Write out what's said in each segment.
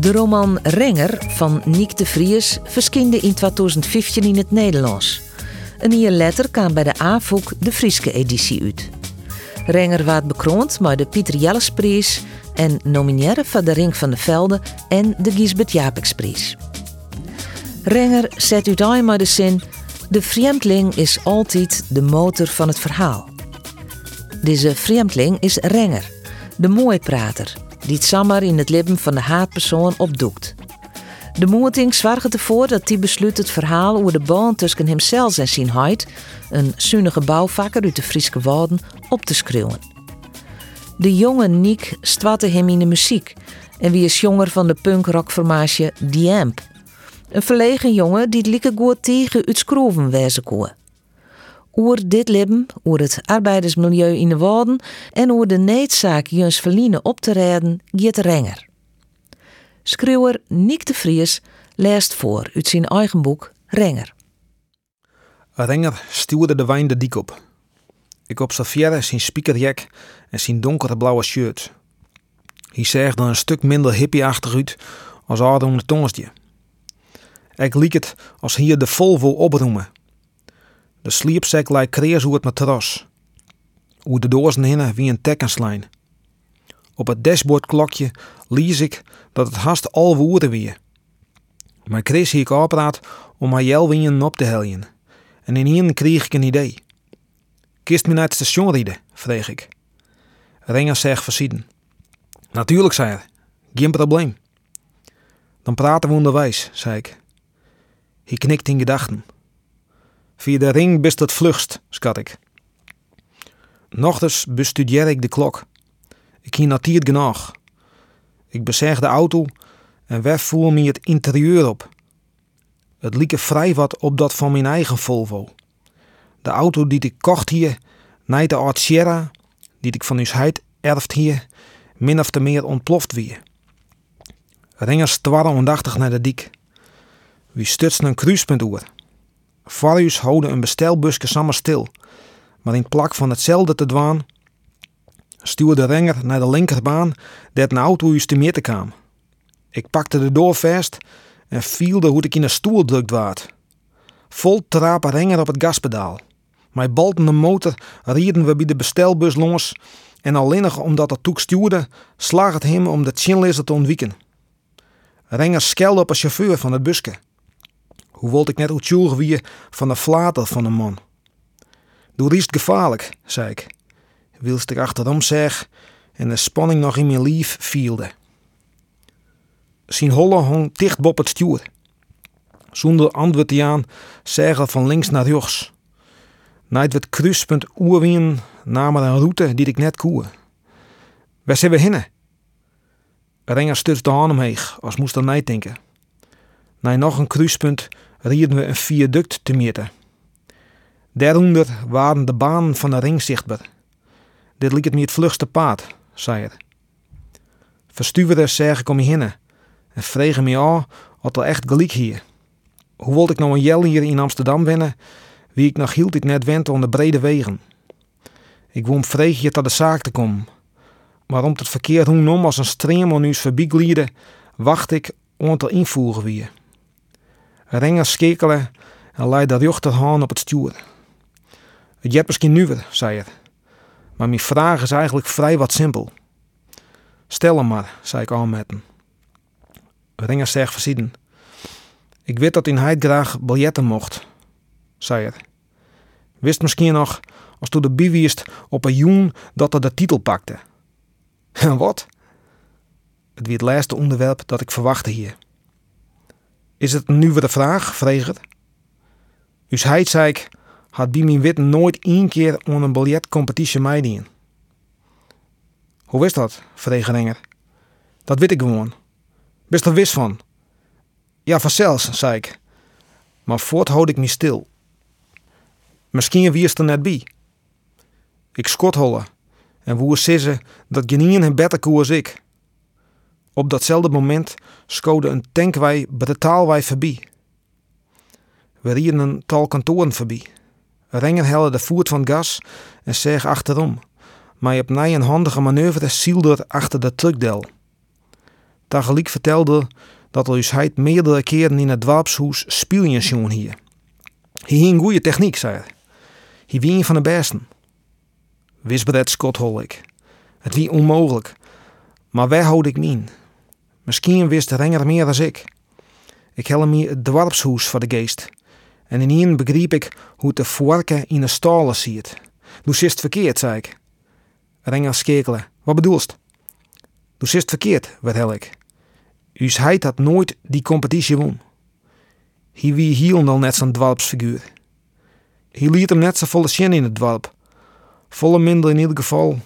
De roman Renger van Niek de Vries verschinde in 2015 in het Nederlands. Een jaar later kwam bij de AVOEK de Frieske editie uit. Renger werd bekroond met de Pieter Jellesprijs en nomineren van de Ring van de Velde en de Gisbert Japeksprijs. Renger zet uit maar de zin: De vreemdeling is altijd de motor van het verhaal. Deze vreemdeling is Renger, de mooiprater, die het samen in het leven van de haatpersoon opdoekt. De moeting zorgt ervoor dat hij besluit het verhaal over de band tussen hemzelf en zijn huid, een zunnige bouwvakker uit de Friese Wouden, op te schreeuwen. De jonge Niek stwatte hem in de muziek en wie is jonger van de punkrockformatie The Amp. Een verlegen jongen die het lieke goed tegen het schroeven wezen kon. Oer dit leven, oer het arbeidersmilieu in de Wouden en oer de needzaak juns verliezen op te redden, gaat Renger. Schreeuwer Niek de Vries leest voor uit zijn eigen boek Renger. Renger stuurde de wijn de dik op. Ik observeerde zijn spiekerjek en zijn donkere blauwe shirt. Hij zag er een stuk minder hippieachtig uit als ouder de tongstje. Ik liek het als hier de Volvo oproemen. De sliepzak lijkt kreers hoe het matras. Hoe de doorzen hinnen wie een tekkenslijn. Op het dashboardklokje lees ik dat het haast al woorden weer. Maar Chris hier opraad om haar jelwingen op te heljen. En in hier kreeg ik een idee. Kist me naar het station rijden? vreeg ik. Renger zegt versieden. Natuurlijk, zei hij. Geen probleem. Dan praten we onderwijs, zei ik. Hij knikt in gedachten. Via de ring best het vlugst, schat ik. Nochtens bestudeer ik de klok. Ik hier natiert genoeg. Ik bezeg de auto en weg voer me het interieur op. Het lieke vrij wat op dat van mijn eigen Volvo. De auto die ik kocht hier, na de Art Sierra, die ik van uw heid erft hier, min of te meer ontploft weer. Ringers twarren ondachtig naar de dik. Wie stutsen een kruispunt oer. Ons houden een bestelbusje samen stil, maar in plak van hetzelfde te dwaan, stuurde Renger naar de linkerbaan dat een auto us te kwam. Ik pakte de door vast en vielde hoe ik in een stoel drukt waard. Vol trapen Renger op het gaspedaal. Mijn baltende motor rieden we bij de bestelbus los en alleenig omdat het toek stuurde, slag het hem om de chinlezer te ontwijken. Renger skelde op een chauffeur van het busje. Hoe wilde ik net uitzoeken wie van de flater van een man. Doe riest gevaarlijk, zei ik. Wilst ik achterom zeg en de spanning nog in mijn lief vielde. Zijn holle hong dicht op het stuur. Zonder antwoord te aan, zeggen van links naar rechts. Naait het kruispunt oerwien namen een route die ik net koer. Waar zijn we hinnen? Renger stuurt de hand omheeg, als moest er denken. Na nog een kruispunt rieden we een viaduct te meten. Daaronder waren de banen van de ring zichtbaar. Dit liep het me het vlugste paard, zei er. Verstuurde zeg ik om je hinnen en vregen me af wat er echt gelijk hier. Hoe wilde ik nou een jel hier in Amsterdam winnen, wie ik nog hield ik net wend onder brede wegen. Ik woon vreeg je tot de zaak te komen. Maar om het verkeer hoe om als een stream aan ons voorbij wacht ik om te invoeren wie. Renger skekelen en leid de rechterhand op het stuur. Het jet misschien nuwer, zei het. Maar mijn vraag is eigenlijk vrij wat simpel. Stel hem maar, zei ik aanmetten. Renger zegt versieden. Ik weet dat in hij graag biljetten mocht, zei het. Wist misschien nog, als toen de biwiest op een joen dat er de titel pakte. En wat? Het weer het laatste onderwerp dat ik verwachtte hier. Is het nu weer de vraag, vreeg het? Us heid, zei ik, had bij wit nooit één keer aan een biljetcompetitie meedien. Hoe is dat? vreeg Renger. Dat weet ik gewoon. Bist er wist van? Ja, vanzelfs, zei ik. Maar voort houd ik me stil. Misschien wie er net bij. Ik skotholle en woer sissen dat genien hem beter koe als ik. Op datzelfde moment schode een tankwij brutaalwij voorbij. We een tal kantoren voorbij. Renger helde de voet van gas en zeg achterom. Maar op een handige manoeuvre zielde achter de truckdel. Tegelijk vertelde dat er hij meerdere keren in het dorpshuis spelen jongen hier. Hij een goede techniek, zei hij. Hij een van de besten. Wisbred Scott hol ik. Het wie onmogelijk. Maar wij houd ik niet. Misschien wist renger meer dan ik. Ik hel me het dorpshuis voor de geest. En in een begreep ik hoe de vorken in de stallen ziet. Doe zist verkeerd, zei ik. Renger skekelen. Wat bedoelst? Doe zist verkeerd, werd ik. Us heid had nooit die competitie won. Hij wie hiel al net zo'n dwarpsfiguur. Hij liet hem net zo volle zin in het dwarp. Volle minder in ieder geval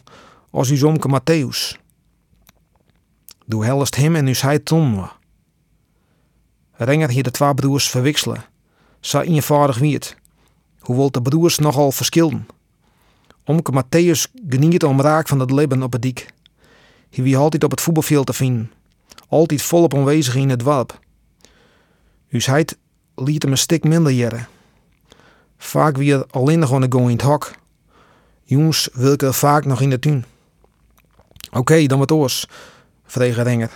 als uw omke Matthäus. Doe helst hem en us heid ton Renger hier de twee broers verwisselen. Zo eenvoudig wie het. Hoewel de broers nogal verschilden. Omke Matthäus geniet om raak van het leven op het dik. Hij wie altijd op het voetbalveld te vinden altijd volop aanwezig in het dorp. Dus hij liet hem een stuk minder jaren. Vaak weer alleen nog aan de in het hok. Jongens wilken vaak nog in de tuin. Oké, dan wat oors, vreeg Renger.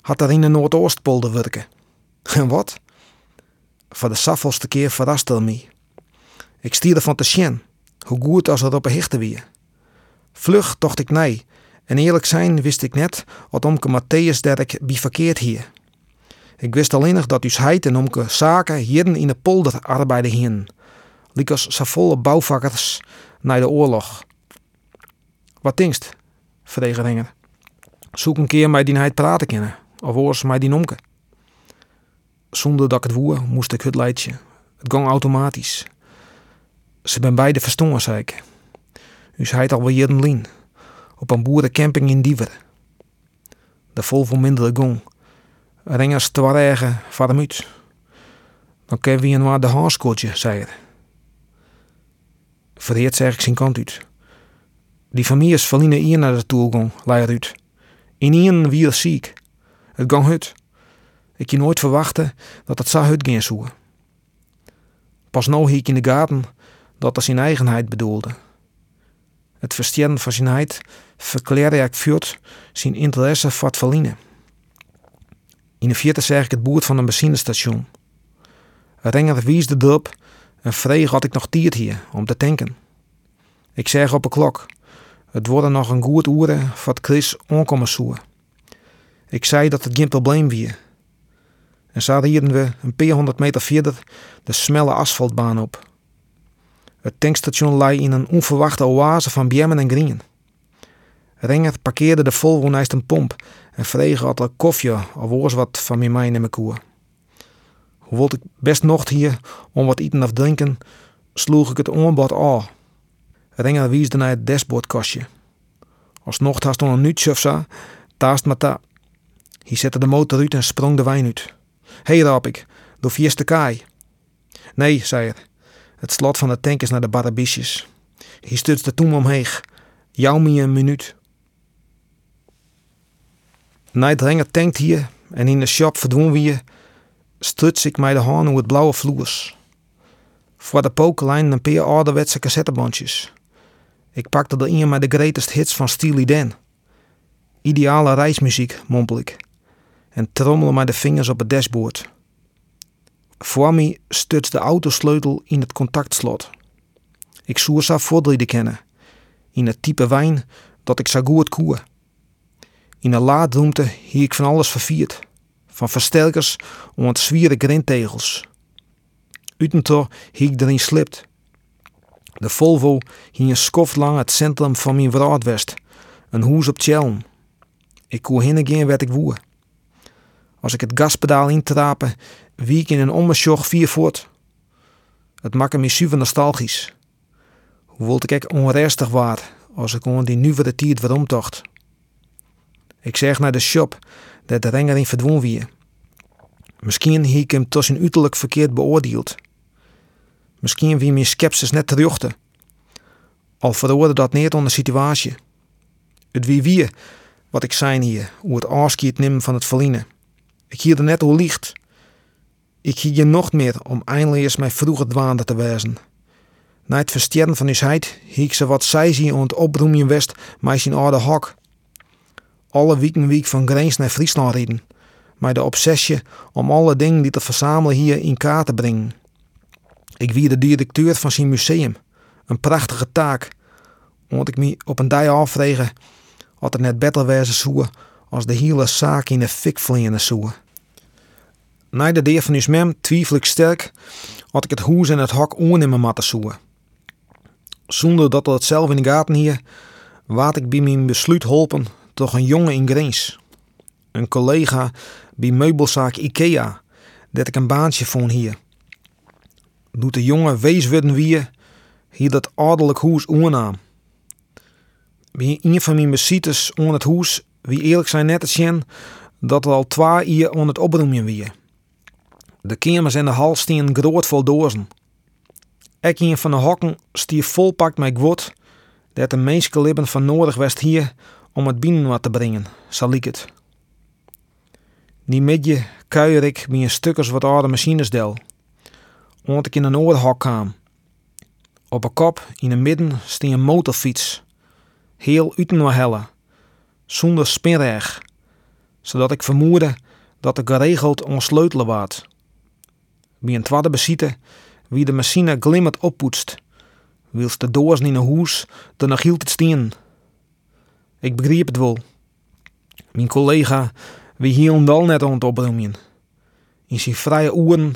Had er in de Noordoostpolder werken. En wat? Voor de saffelste keer verraste me. Ik stierde van te sjen, hoe goed als het op een hichte weer. Vlug tocht ik nee en eerlijk zijn wist ik net wat omke Matthäus dat ik bivakkeerd hier. Ik wist alleen nog dat us heid en omke zaken hier in de polder arbeiden hien. Likos sa volle bouwvakkers na de oorlog. Wat denkst? vreeg Renger. Zoek een keer mij die heid praten kennen, of oors mij die omke. Zonder dat ik het woer, moest ik het leidje. Het ging automatisch. Ze ben beide verstongen, zei ik. Us heid al weer een lien op een boerencamping in Diever. De Volvo mindere gong. Ringers twarregen van uit. Dan kunnen we een waar de zei hij. Verheerd zeg ik zijn kant uit. Die familie is verliezen hier naar de toelgong, zei uit. In een wie ziek. Het gang hut. Ik kon nooit verwachten dat het zo hut ging zoeken. Pas nou ik in de gaten dat hij zijn eigenheid bedoelde. Het versteren van zijn heid verklaarde ik vuurt zijn interesse voor het verliezen. In de vierde zeg ik het boert van een benzinestation. Renger wies de dorp en vreeg had ik nog tiert hier om te tanken. Ik zeg op een klok. Het worden nog een goed uren voor Chris onkomen. Ik zei dat het geen probleem wie. En zo reden we een paar honderd meter verder de smelle asfaltbaan op. Het tankstation lay in een onverwachte oase van bjemmen en grien. Renger parkeerde de Volvo een pomp en vreeg had er koffie of oors wat van mij mij in mijn koer. Hoewel ik best nog hier om wat eten of drinken, sloeg ik het onbod Renger wiesde naar het dashboardkastje. Als nog haast een nuutje of zo, taast met dat. Hij zette de motor uit en sprong de wijn uit. Hé, hey, raap ik, doe de kaai. Nee, zei hij. Het slot van de tank is naar de barabisjes. Hij stutste toen omheen. Jou me een minuut. Nijdrenger tankt hier en in de shop verdwon weer, struts ik mij de haan over het blauwe vloers. Voor de pokerlijn een paar ouderwetse cassettebandjes. Ik pakte er een met de greatest hits van Steely Dan. Ideale reismuziek, mompel ik. En trommelde met de vingers op het dashboard. Voor me stuts de autosleutel in het contactslot. Ik zoer ze voordrieden kennen. In het type wijn dat ik zo goed koer. In een laadruimte hier ik van alles vervierd. Van versterkers om het zwieren grindtegels. Uitentor hier ik erin slipt. De Volvo hing skoft lang het centrum van mijn Wraadwest. Een hoes op Tjelm. Ik koe heen en werd ik woe. Als ik het gaspedaal intrapen, wie ik in een ommesjog vier voort. Het maakte me super nostalgisch. Hoewel ik onrestig waar als ik om die nieuwe tijd weer omtocht. Ik zeg naar de shop dat de renger in verdwon wie. Misschien heb ik hem tussen uiterlijk verkeerd beoordeeld. Misschien wie mijn skepsis net terugte. Al verhoorde dat niet onder de situatie. Het wie wie wat ik zei hier, hoe het afschiet nemen van het verliezen. Ik hier er net hoe licht. Ik hier nog meer om eindelijk eens mijn vroege dwaande te wezen. Na het versterren van uw heid, hiek ze wat zij zien om het oproemen west maar zijn oude hok. Alle weken week van Grens naar Friesland rijden, maar de obsessie om alle dingen die te verzamelen hier in kaart te brengen. Ik wie de directeur van zijn museum, een prachtige taak, omdat ik me op een dag afvregen had er net beter wezen zoe als de hele zaak in de fik vliegen zoe. Na de deer van uw mem twijfel ik sterk had ik het hoes en het hok oornemen matten zoe. Zonder dat het zelf in de gaten hier, waat ik bij mijn besluit holpen toch een jongen in Greens. Een collega bij meubelzaak Ikea, dat ik een baantje vond hier. Doet de jongen wees worden wie hier dat adellijk hoes oornaam. Bij een van mijn besitters on het hoes, wie eerlijk zijn net te zien, dat er al twee hier on het opbroemen wie. De kamers en de hal steen groot vol dozen. Ek een van de hokken stier volpakt met gwot, dat de mensen lippen van nodig west hier om het binnen wat te brengen, zal ik het. Die midje kuier ik bij een stukkers wat oude machinesdel. Want ik in een oorhok kwam. Op een kop in het midden stie een motorfiets. Heel uitenwahelle. Zonder spinreg. Zodat ik vermoedde dat er geregeld onsleutelen waard. Bij een tweede besite wie de machine glimmert oppoetst. Wils de doos in een hoes, dan nog hield het steen. Ik begreep het wel. Mijn collega, wie hier dal net aan het. In zijn vrije uren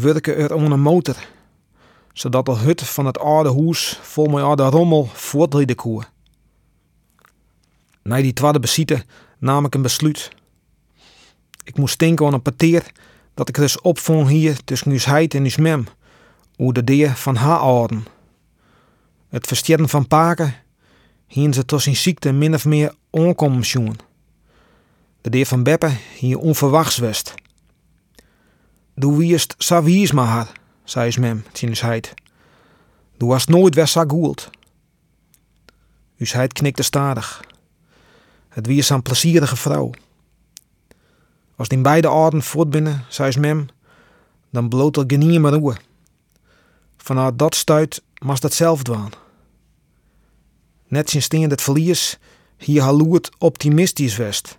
werken er om een motor, zodat de hut van het oude hoes vol met oude rommel voortrijden kon. Na die tweede besite nam ik een besluit. Ik moest denken aan een parteer dat ik dus opvond hier tussen uw heid en uw mem, hoe de deer van haar ouden. Het versterren van paken hien ze tot zijn ziekte min of meer onkomen. De deer van Beppe hier onverwachts west. Du wierst sa wies maar, zei is mem, heid. Du was nooit west sa goeld. Knikte stadig. Het wie een plezierige vrouw. Als die beide ouden voortbinnen, zei is mem, dan bloot er genie maar roe. Vanuit dat stuit mas dat zelf dwaan. Net sinds steen het verlies, hier haloert optimistisch west.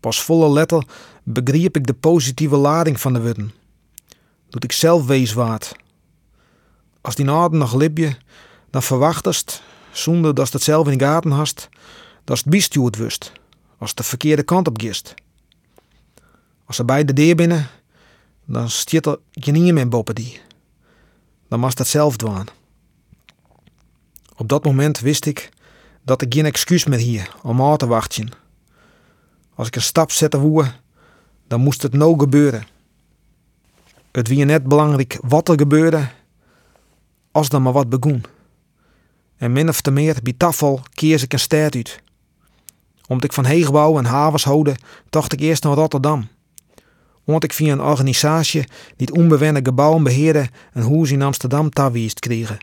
Pas volle letter begreep ik de positieve lading van de woorden. Doet ik zelf wees waard. Als die naden nog libje, dan verwachtest, zonder dat het zelf in de gaten hast, dat het bestuurd wust, als de verkeerde kant op gist. Als ze bij de deur binnen, dan stiet er geen meer boven die. Dan was dat zelf dwaan. Op dat moment wist ik dat ik geen excuus meer hier om aan te wachten. Als ik een stap zetten woe, dan moest het nou gebeuren. Het wie net belangrijk wat er gebeurde, als dan maar wat begon. En min of te meer bij tafel keer ik een stad uit. Omdat ik van heegbouw en havens houden, dacht ik eerst naar Rotterdam. Want ik via een organisatie die onbewende gebouwen beheerde een huis in Amsterdam tawiest kregen.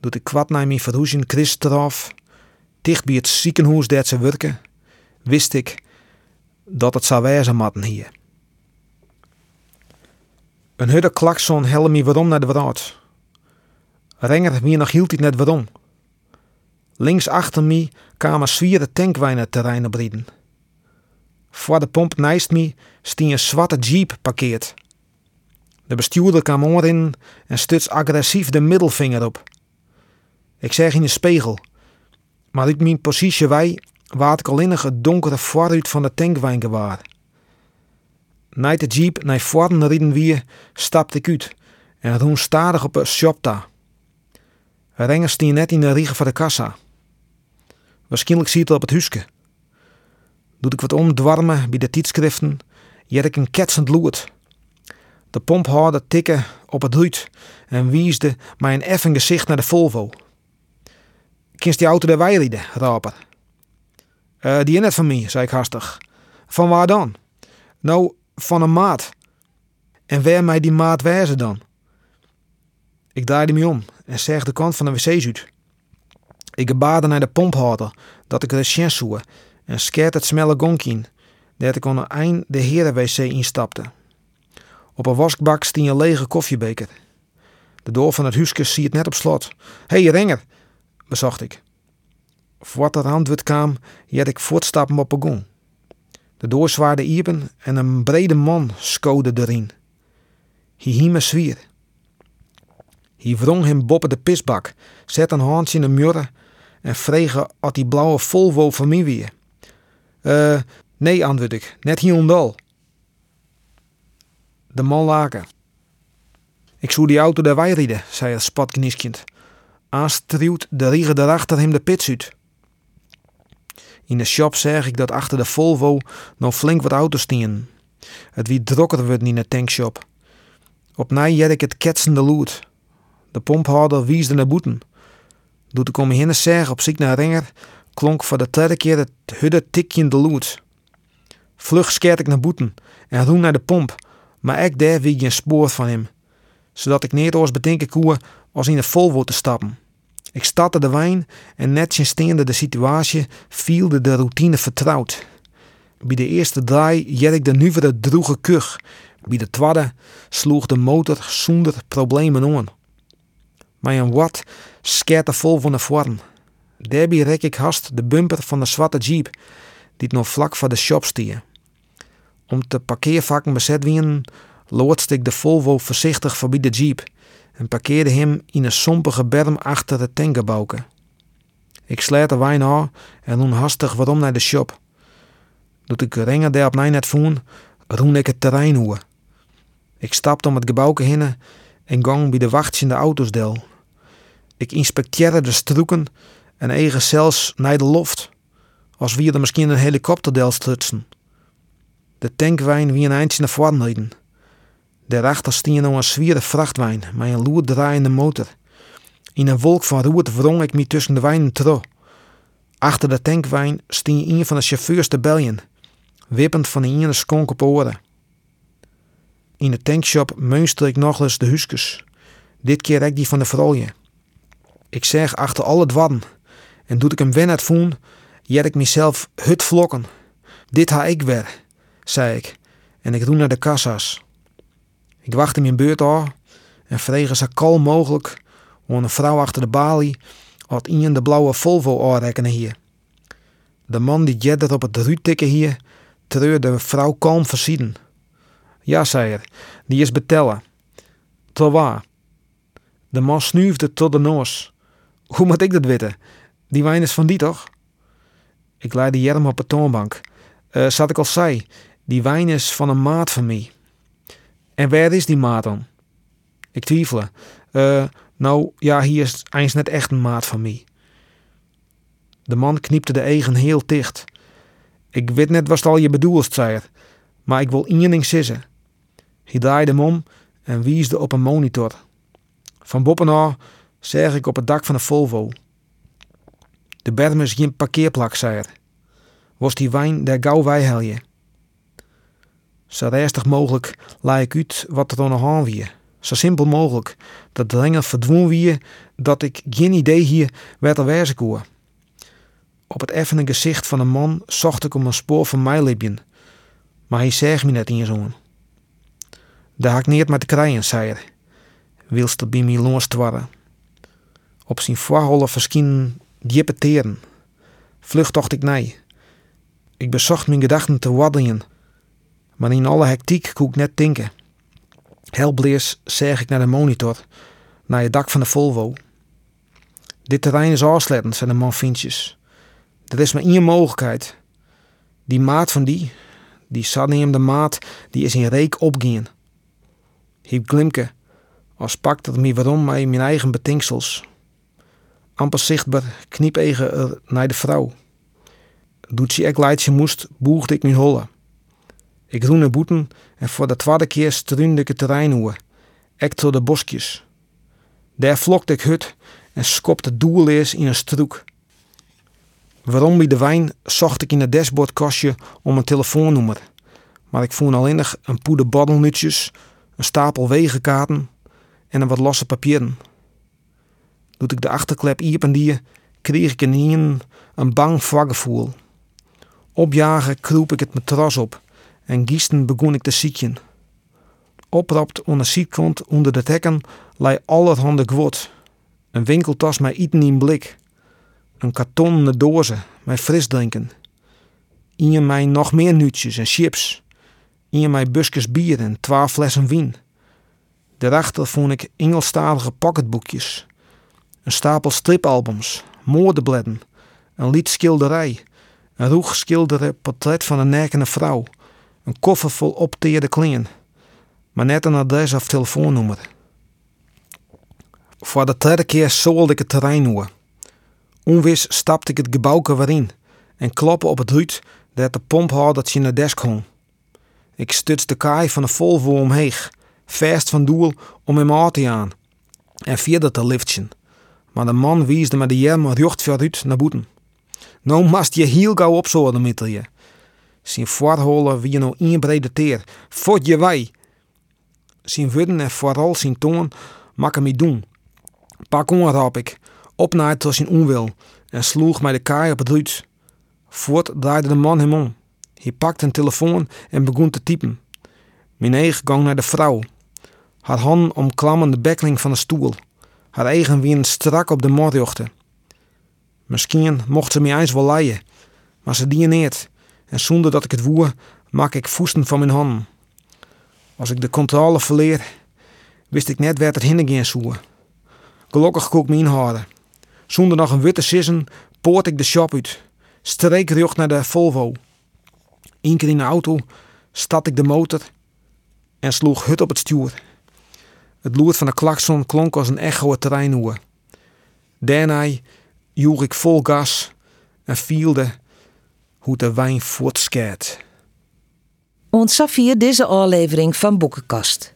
Doet ik kwad naar mijn verhuizing Christophe, dicht bij het ziekenhuis dat ze werken, wist ik dat het zou wezen matten hier. Een hudde klakson helde me waarom naar de wereld. Renger wie nog hield hij net waarom. Links achter me kwamen zwieren tankwijnen terrein oprieden. Voor de pomp naast me stie een zwarte jeep parkeerd. De bestuurder kwam in en stuts agressief de middelvinger op. Ik zeg in de spiegel, maar uit mijn positie wij waard ik al in een donkere vooruit van de tankwijn gewaar. Na de jeep naar voren rieden wie, stapte ik uit en roen stadig op een shopta. Renger stie net in de riegen van de kassa. Waarschijnlijk ziet het op het huske. Doet ik wat omdwarmen bij de tijdschriften, jet ik een ketsend loert. De pomphouder tikken op het ruit en wiesde mij een effen gezicht naar de Volvo. Kinst die auto wij rijden, raper? Uh, die net van mij, zei ik hastig. Van waar dan? Nou, van een maat. En waar mij die maat wijzen dan? Ik draaide me om en zeg de kant van de wc uit. Ik gebaarde naar de pomphouder dat ik de chance zoe en skeert het smelle gonk in, dat ik onder eind de herenwc instapte. Op een waskbak stie een lege koffiebeker. De deur van het huisje zie het net op slot. Hé, hey, Renger, bezocht ik. Voordat er antwoord kwam, jet ik voortstappen op een gong. De iepen en een brede man skode erin. Hij hieme zwier. Hij wrong hem boppen de pisbak, zet een handje in de murre en vregen of die blauwe Volvo van mij weer. Eh, nee, antwoord ik, net hier ondal. De man laken. Ik zou die auto daar rijden, zei het spatknieskind. Aanstruwt de rieger daarachter hem de pits uit. In de shop zeg ik dat achter de Volvo nog flink wat auto's stien. Het wie drokker wordt in de tankshop. Opnieuw jet ik het ketsende lood. De pomphouder wiesde naar boeten. Doet me heen zeg op ziek naar ringer, klonk voor de derde keer het hudde tikje de lood. Vlug skeert ik naar boeten en roem naar de pomp, maar ik daar wie geen spoor van hem. Zodat ik niet oors bedenken koe als in de Volvo te stappen. Ik startte de wijn en netjes steende de situatie vielde de routine vertrouwd. Bij de eerste draai jet ik de nuvere droege kuch. Bij de tweede sloeg de motor zonder problemen om. Maar een wat skeert de vol van de vorm. Daarbij rek ik haast de bumper van de zwarte jeep, die nog vlak voor de shop stie. Om te parkeervakken bezet wien, loodste ik de Volvo voorzichtig voorbij de jeep en parkeerde hem in een sompige berm achter het tankgebouwke. Ik sluit de wijn aan en roen hastig waarom naar de shop. Doet ik ringen daar op mij net voen, roen ik het terrein hoe. Ik stapte om het gebouwke heen en gang bij de wachtende auto's del. Ik inspecteerde de stroeken en eigen zelfs naar de loft, als wie er misschien een helikopterdel strutsen. De tankwijn wie een eindje naar voren rijden. Daarachter stien nog een zwierde vrachtwijn met een loer draaiende motor. In een wolk van roet wrong ik me tussen de wijnen tro. Achter de tankwijn stien een van de chauffeurs te beljen, wippend van de ene skonk op oren. In de tankshop meunster ik nog eens de huisjes. Dit keer ik die van de vrouwje. Ik zeg achter alle dwarren. En doet ik hem wen het voen, jet ik mezelf hut vlokken. Dit ha ik weer, zei ik. En ik roe naar de kassa's. Ik wachtte mijn beurt af en vregen zo kalm mogelijk om een vrouw achter de balie had in de blauwe Volvo aanrekenen hier. De man die jedder op het ruuttikken hier treurde de vrouw kalm versieden. Ja, zei er, die is betellen. Tot waar? De man snuifde tot de noos. Hoe moet ik dat weten? Die wijn is van die toch? Ik leidde Jerm op de toonbank. Uh, zat ik al zei, die wijn is van een maat van mij. En waar is die maat dan? Ik twijfel. Uh, nou, ja, hier is eens net echt een maat van mij. De man kniepte de eigen heel dicht. Ik weet net wat al je bedoelst, zei het, maar ik wil één ding sissen. Hij draaide hem om en wiesde op een monitor. Van bovenaf zeg ik op het dak van de Volvo. De berm is geen parkeerplak, zei het. Was die wijn der gauw je? Zo rustig mogelijk laai ik uit wat er nog aan wie. Zo simpel mogelijk. Dat langer verdwon wie dat ik geen idee hier werd er wijzen. Op het effene gezicht van een man zocht ik om een spoor van mij lipjen. Maar hij zegt me net in je zoon. Daar had ik niet met te krijgen, zei hij. Wilst er bij mij loonstwarren. Op zijn voorholle verschijnen diepe teren. Vlug tocht ik nee. Ik bezocht mijn gedachten te waddelen maar in alle hectiek kon ik net denken. Helbleers zeg ik naar de monitor, naar het dak van de Volvo. Dit terrein is afslettend, zei de man Vintjes. Er is maar één mogelijkheid. Die maat van die, die hem de maat, die is in reek opgaan. Hiep glimke, als pakte het me waarom mij mijn eigen betinksels. Amper zichtbaar kniep naar de vrouw. Doet ze ek leidje moest, boegde ik mijn holle. Ik roene boeten en voor de tweede keer struinde ik het terrein hoe, ek de bosjes. Daar vlokte ik hut en skopte doeleers in een stroek. Waarom bij de wijn zocht ik in het dashboardkastje om een telefoonnummer, Maar ik voel alleen nog een poeder baddelnutjes, een stapel wegenkaarten en een wat losse papieren. Doet ik de achterklep die, kreeg ik in een bang voorgevoel. Opjagen kroep ik het matras op en giesten begon ik te ziekjen. Oprapt onder de onder de tekken lei allerhande gwot. Een winkeltas met eten in blik. Een kartonnen dozen met. In mij nog meer nutjes en chips. In mij busjes bier en twaalf flessen wien. Daarachter vond ik Engelstalige pocketboekjes. Een stapel stripalbums, moordebladden, een liedschilderij, een roeg portret van een nekende vrouw, een koffer vol opteerde klingen, maar net een adres of telefoonnummer. Voor de derde keer zoelde ik het terrein hoor. Onwis stapte ik het gebouwke weer en kloppen op het ruit dat de pomphoudertje in de desk hong. Ik stuts de kaai van de Volvo omheen, vast van doel om hem aan te aan en vierde te liftjen. Maar de man wiesde met de jerm recht vooruit naar boeten. Nou mast je heel gauw opzoden met je. Zijn voorholen wie nou een brede teer. Fot je wij. Zijn woorden en vooral zijn toon maken me doen. Pak on rap ik, op naar tot zijn onwil en sloeg mij de kaai op het ruit. Voort draaide de man hem om. Hij pakte een telefoon en begon te typen. Mijn eigen gang naar de vrouw. Haar hand omklammen de bekling van de stoel. Haar eigen wien strak op de morjochten. Misschien mocht ze mij eens wel leien, maar ze dieneert. En zonder dat ik het woer, maak ik voesten van mijn handen. Als ik de controle verleer, wist ik net waar het heen ging zoeken. Gelukkig kook me inhouden. Zonder nog een witte sissen poort ik de shop uit. Streek rug naar de Volvo. Eén keer in de auto stad ik de motor en sloeg hut op het stuur. Het loert van de klakson klonk als een echo het terrein. Daarna joeg ik vol gas en vielde hoe de wijn voortskaat. Ontsafvier deze aflevering van Boekenkast.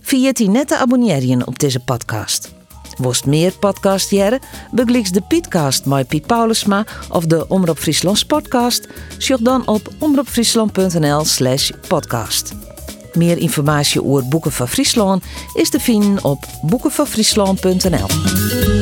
Via die net te abonneren op deze podcast. Worst meer podcast jaren, begliks de Pietcast met Piet Paulusma of de Omroep Friesland podcast, zoek dan op omroepfriesland.nl slash podcast. Meer informatie over Boeken van Friesland is te vinden op boekenvanfriesland.nl.